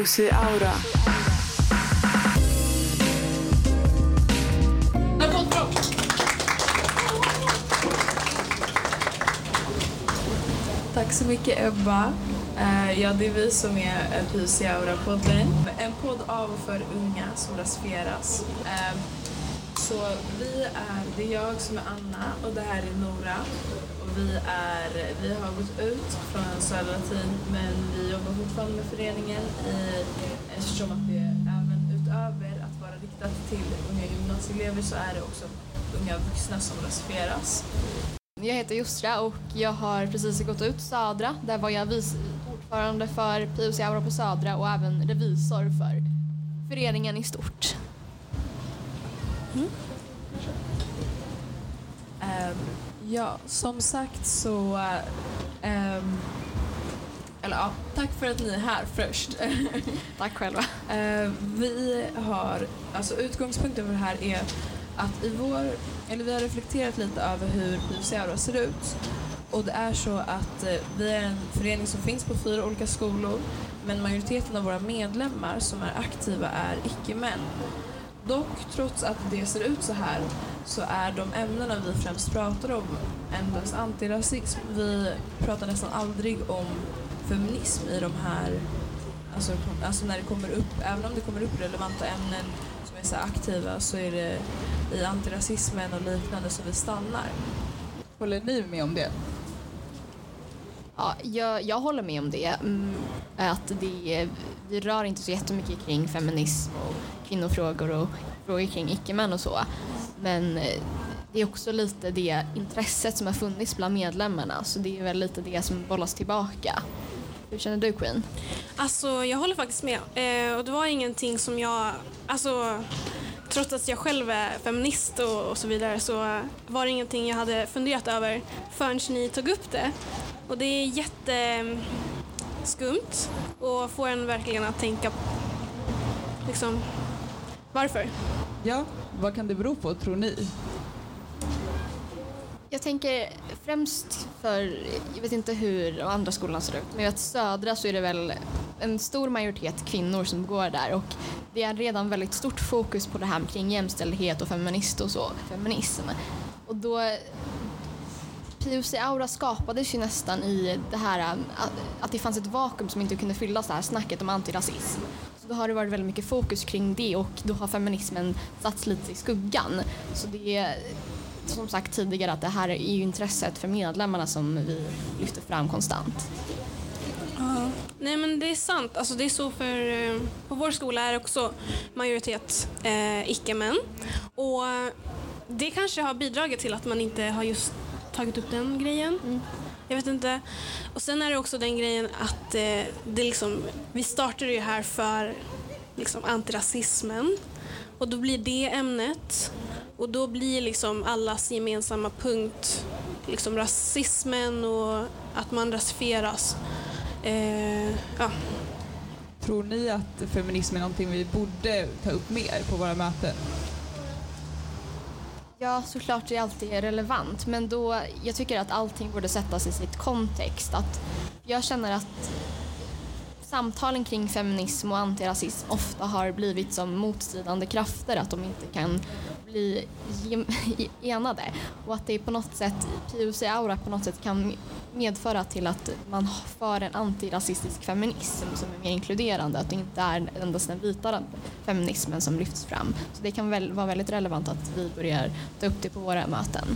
Rosie Aura. Tack så mycket Ebba. Eh, ja, det är vi som är eh, Aura-podden. En podd av och för unga som rasifieras. Eh, så vi är, det är jag som är Anna och det här är Nora. Och vi, är, vi har gått ut från Södra Latin men vi jobbar fortfarande med föreningen i, eftersom att det även utöver att vara riktat till unga gymnasieelever så är det också unga vuxna som rasifieras. Jag heter Justra och jag har precis gått ut Södra. Där var jag vice ordförande för PUC Aura på Södra och även revisor för föreningen i stort. Ehm, ja, som sagt så... ehm, eller ja, tack för att ni är här först. Tack själva. Ehm, vi har, alltså utgångspunkten för det här är att i vår, eller vi har reflekterat lite över hur PUC Aura ser ut. Och det är så att eh, vi är en förening som finns på fyra olika skolor men majoriteten av våra medlemmar som är aktiva är icke-män. Dock, trots att det ser ut så här, så är de ämnena vi främst pratar om endast antirasism. Vi pratar nästan aldrig om feminism i de här, alltså, alltså när det kommer upp, även om det kommer upp relevanta ämnen som är så här aktiva så är det i antirasismen och liknande som vi stannar. Håller ni med om det? Ja, jag, jag håller med om det. Mm, att det vi rör inte så jättemycket kring feminism och kvinnofrågor och frågor kring icke-män och så. Men eh, det är också lite det intresset som har funnits bland medlemmarna så det är väl lite det som bollas tillbaka. Hur känner du Queen? Alltså jag håller faktiskt med. Eh, och det var ingenting som jag, alltså trots att jag själv är feminist och, och så vidare så var det ingenting jag hade funderat över förrän ni tog upp det. Och det är jätteskumt och får en verkligen att tänka liksom varför? Ja, vad kan det bero på tror ni? Jag tänker främst för, jag vet inte hur de andra skolorna ser ut, men att Södra så är det väl en stor majoritet kvinnor som går där och det är redan väldigt stort fokus på det här kring jämställdhet och feminist och så, feminism. Och då POC-aura skapades ju nästan i det här att- att det fanns ett vakuum som inte kunde fyllas, det här snacket om antirasism. Så då har det varit väldigt mycket fokus kring det och då har feminismen satts lite i skuggan. Så det är som sagt tidigare att det här är ju intresset för medlemmarna som vi lyfter fram konstant. Nej men det är sant. Alltså, det är så för eh, på vår skola är också majoritet eh, icke-män. Och det kanske har bidragit till att man inte har just tagit upp den grejen. Jag vet inte. Och sen är det också den grejen att eh, det liksom, vi startade ju här för liksom, antirasismen. Och då blir det ämnet. Och då blir liksom allas gemensamma punkt liksom rasismen och att man rasifieras. Eh, ja. Tror ni att feminism är någonting vi borde ta upp mer på våra möten? Ja, såklart det alltid är relevant men då, jag tycker att allting borde sättas i sitt kontext. Att jag känner att samtalen kring feminism och antirasism ofta har blivit som motstridande krafter, att de inte kan bli e- enade. Och att det på något sätt, POC Aura på något sätt kan medföra till att man för en antirasistisk feminism som är mer inkluderande, att det inte är endast den vita feminismen som lyfts fram. Så det kan väl vara väldigt relevant att vi börjar ta upp det på våra möten.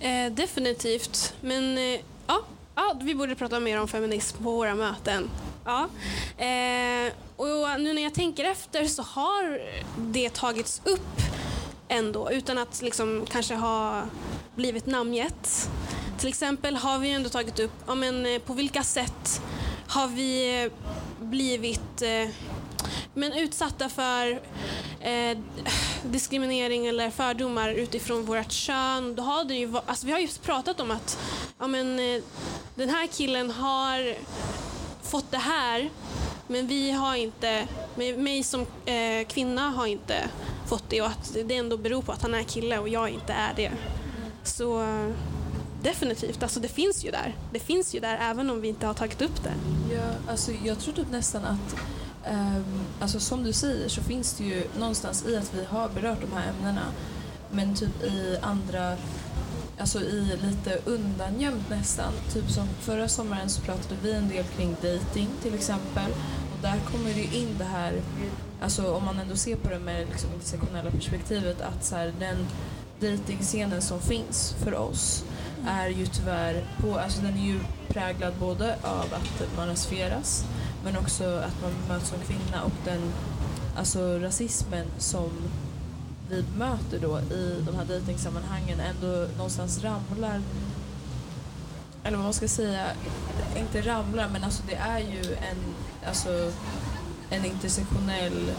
Eh, definitivt. Men eh, ja, ja, vi borde prata mer om feminism på våra möten. Ja. Eh, och nu när jag tänker efter så har det tagits upp ändå utan att liksom kanske ha blivit namngett. Till exempel har vi ändå tagit upp ja, men, eh, på vilka sätt har vi eh, blivit eh, men utsatta för eh, diskriminering eller fördomar utifrån vårt kön. Då har det ju, alltså vi har ju pratat om att ja, men, eh, den här killen har fått det här men vi har inte, mig som eh, kvinna har inte fått det och att det ändå beror på att han är kille och jag inte är det. Så eh, definitivt, alltså det finns ju där. Det finns ju där även om vi inte har tagit upp det. jag, alltså, jag tror typ nästan att Um, alltså, som du säger så finns det ju någonstans i att vi har berört de här ämnena men typ i andra, alltså i lite undangömt nästan. Typ som förra sommaren så pratade vi en del kring dating till exempel och där kommer det ju in det här, alltså om man ändå ser på det med liksom intersektionella perspektivet att så här, den datingscenen som finns för oss är ju tyvärr på, alltså den är ju präglad både av att man rasifieras men också att man möts som kvinna och den alltså rasismen som vi möter då i de här dejtingsammanhangen ändå någonstans ramlar eller vad man ska säga, inte ramlar men alltså det är ju en, alltså en intersektionell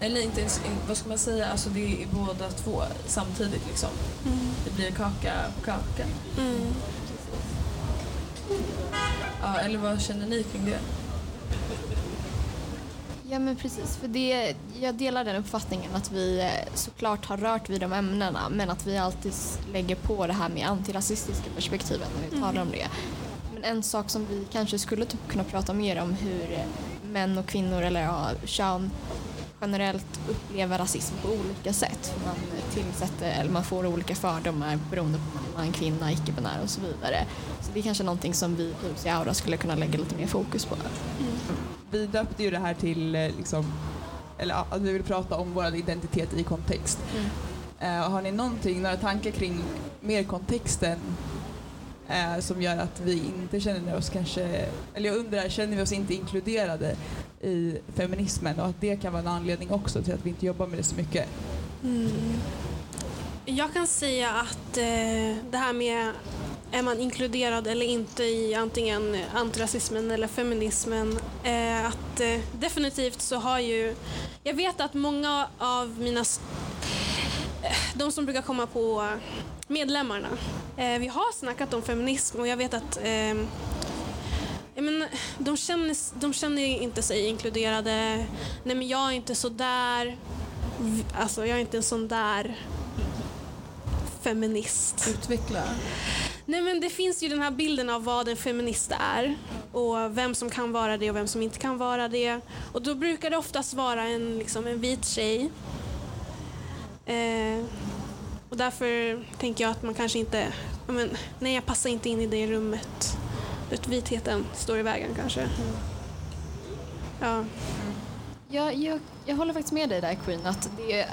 eller inte, ens- vad ska man säga, alltså det är båda två samtidigt liksom. Det blir kaka på kaka. Mm. Ja, eller vad känner ni kring det? Ja men precis, för det, jag delar den uppfattningen att vi eh, såklart har rört vid de ämnena men att vi alltid lägger på det här med antirasistiska perspektivet när vi talar om det. Men en sak som vi kanske skulle typ kunna prata mer om hur män och kvinnor eller ja, kön generellt upplever rasism på olika sätt. Man tillsätter, eller man får olika fördomar beroende på om man är kvinna, icke-binär och så vidare. Så det är kanske någonting som vi på UC Aura skulle kunna lägga lite mer fokus på. Vi döpte ju det här till eh, liksom, eller att vi vill prata om vår identitet i kontext. Eh, har ni någonting, några tankar kring mer kontexten eh, som gör att vi inte känner oss kanske, eller jag undrar, känner vi oss inte inkluderade i feminismen och att det kan vara en anledning också till att vi inte jobbar med det så mycket? Mm. Jag kan säga att eh, det här med är man inkluderad eller inte i antingen antirasismen eller feminismen. Eh, att eh, definitivt så har ju, jag vet att många av mina, de som brukar komma på medlemmarna, eh, vi har snackat om feminism och jag vet att eh, jag de, känner, de känner inte sig inkluderade. Nej men jag är inte så där. Alltså jag är inte en sån där feminist. Utveckla. Nej men det finns ju den här bilden av vad en feminist är och vem som kan vara det och vem som inte kan vara det. Och då brukar det oftast vara en, liksom, en vit tjej. Eh, och därför tänker jag att man kanske inte, men, nej jag passar inte in i det rummet. Vitheten står i vägen kanske. Ja. Jag, jag, jag håller faktiskt med dig där Queen att det,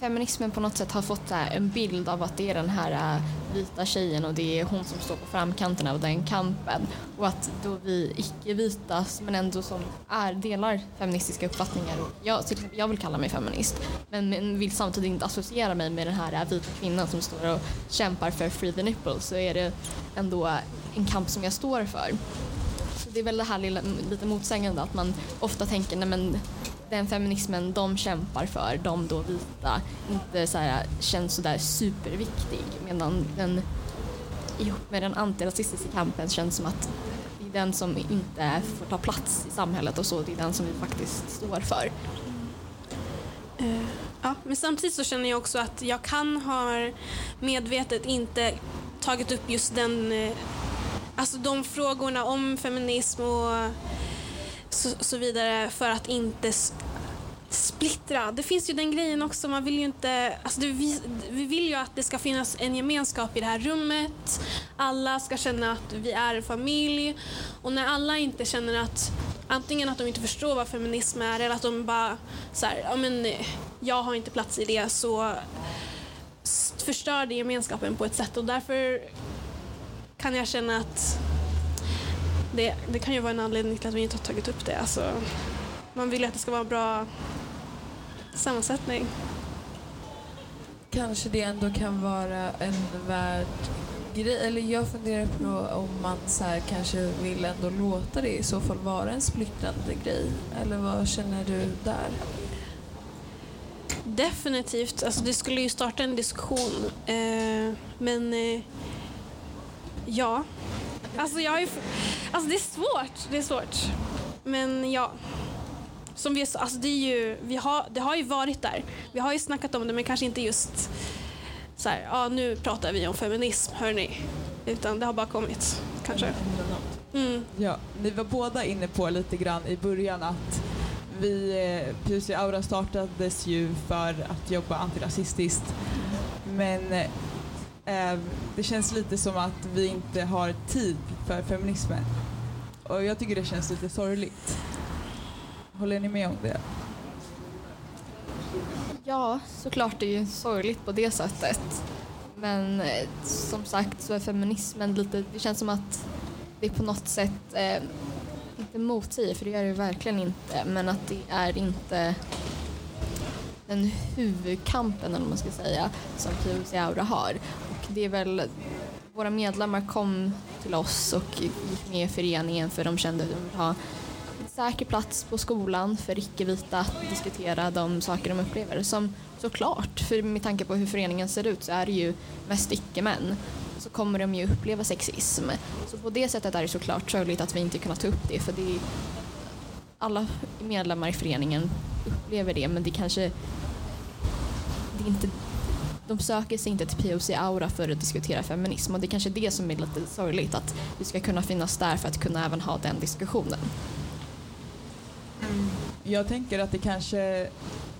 feminismen på något sätt har fått en bild av att det är den här äh, vita tjejen och det är hon som står på framkanten av den kampen och att då vi icke-vita men ändå som är, delar feministiska uppfattningar jag, till liksom, exempel, jag vill kalla mig feminist men, vill samtidigt inte associera mig med den här äh, vita kvinnan som står och kämpar för free the nipple så är det ändå en kamp som jag står för. Det är väl det här lilla, lite motsägande att man ofta tänker nej men den feminismen de kämpar för, de då vita, inte så här, känns sådär superviktig medan den ihop med den antirasistiska kampen känns som att det är den som inte får ta plats i samhället och så, det är den som vi faktiskt står för. Uh, ja, men samtidigt så känner jag också att jag kan ha medvetet inte tagit upp just den, eh, alltså de frågorna om feminism och så, så vidare för att inte splittra. Det finns ju den grejen också, man vill ju inte, alltså det, vi, vi vill ju att det ska finnas en gemenskap i det här rummet. Alla ska känna att vi är en familj och när alla inte känner att antingen att de inte förstår vad feminism är eller att de bara så här, ja men jag har inte plats i det så förstör det gemenskapen på ett sätt och därför kan jag känna att det, det kan ju vara en anledning till att vi inte har tagit upp det. Alltså, man vill ju att det ska vara en bra sammansättning. Kanske det ändå kan vara en värd grej. Eller jag funderar på om man så här kanske vill ändå låta det i så fall vara en splittrande grej. Eller vad känner du där? Definitivt. Alltså, det skulle ju starta en diskussion. Eh, men eh, ja. Alltså, jag är, alltså det är svårt. Det är svårt. Men ja. Som vi, alltså det, är ju, vi har, det har ju varit där. Vi har ju snackat om det men kanske inte just så här, ja nu pratar vi om feminism hörni. Utan det har bara kommit, kanske. Mm. Ja, ni var båda inne på lite grann i början att vi, eh, PUC Aura startades ju för att jobba antirasistiskt. Men eh, Eh, det känns lite som att vi inte har tid för feminismen. Och jag tycker det känns lite sorgligt. Håller ni med om det? Ja, såklart det är ju sorgligt på det sättet. Men eh, som sagt så är feminismen lite, det känns som att det på något sätt, eh, inte motsäger för det gör det ju verkligen inte, men att det är inte den huvudkampen eller man ska säga som PUC Aura har. Det är väl, våra medlemmar kom till oss och gick med i föreningen för de kände att de ville ha en säker plats på skolan för icke-vita att diskutera de saker de upplever. Som såklart, för med tanke på hur föreningen ser ut så är det ju mest icke-män så kommer de ju uppleva sexism. Så på det sättet är det såklart sorgligt att vi inte kunnat ta upp det för det är, alla medlemmar i föreningen upplever det men det kanske det är inte de söker sig inte till POC Aura för att diskutera feminism och det är kanske det som är lite sorgligt att vi ska kunna finnas där för att kunna även ha den diskussionen. Jag tänker att det kanske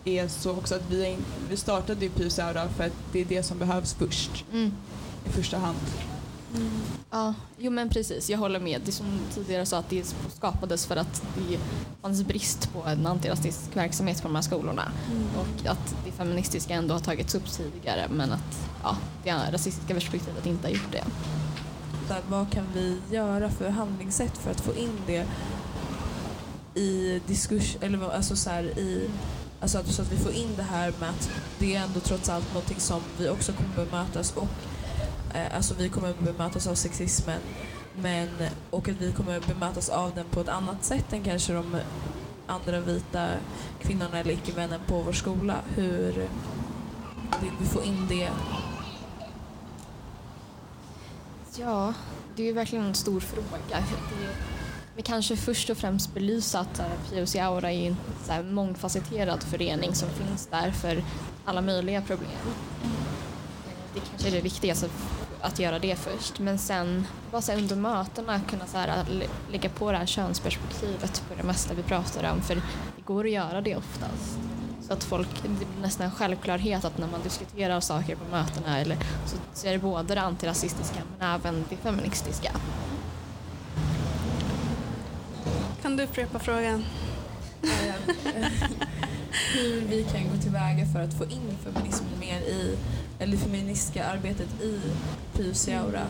är så också att vi, vi startade ju PUC Aura för att det är det som behövs först Mm. i första hand. Ja, jo men precis, jag håller med. Det som tidigare sa att det skapades för att det fanns brist på en antirasistisk verksamhet på de här skolorna och att det feministiska ändå har tagits upp tidigare men att ja, det rasistiska perspektivet inte har gjort det. Där, vad kan vi göra för handlingssätt för att få in det i diskurs, eller alltså så här, i Alltså att, så att vi får in det här med att det är ändå trots allt någonting som vi också kommer bemötas och Eh, alltså vi kommer bemötas av sexismen men och att vi kommer bemötas av den på ett annat sätt än kanske de andra vita kvinnorna eller icke-männen på vår skola. Hur vill vi få in det? Ja, det är ju verkligen en stor fråga. Men vi kanske först och främst belysa att eh, POC Aura är en så här, mångfacetterad förening som finns där för alla möjliga problem. Det kanske är det viktigaste att göra det först. Men sen bara så här, under mötena kunna så här, lä- lägga på det här könsperspektivet på det mesta vi pratar om. För det går att göra det oftast. Så att folk, det blir nästan en självklarhet att när man diskuterar saker på mötena eller, så, så är det både det antirasistiska men även det feministiska. Kan du upprepa frågan? hur vi kan gå tillväga för att få in feminismen mer i, Eh, eller det feministiska arbetet i PUC Aura.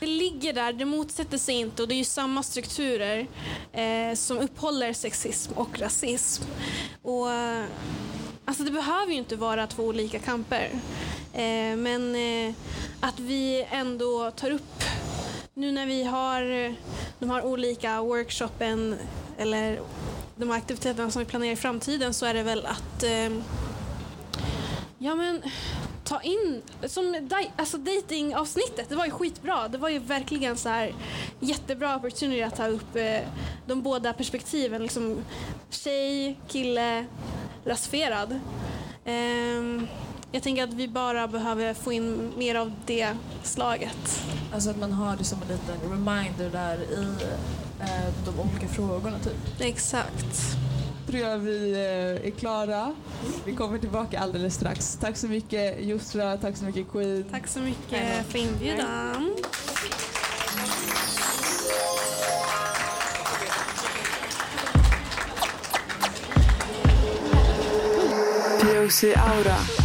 Det ligger där, det motsätter sig inte och det är ju samma strukturer eh, som upphåller sexism och rasism. Och, eh, alltså det behöver ju inte vara två olika kamper. Eh, men eh, att vi ändå tar upp, nu när vi har de här olika workshopen eller de här aktiviteterna som vi planerar i framtiden så är det väl att eh, ja men ta in, som alltså datingavsnittet, det var ju skitbra. Det var ju verkligen så här jättebra opportunity att ta upp eh, de båda perspektiven. Liksom tjej, kille, rasifierad. Ehm, jag tänker att vi bara behöver få in mer av det slaget. Alltså att man har det som en liten reminder där i eh, de olika frågorna typ. Exakt. Tror jag vi eh, är klara. Vi kommer tillbaka alldeles strax. Tack så mycket Jusra, tack så mycket Queen. Tack så mycket för inbjudan. POC Aura.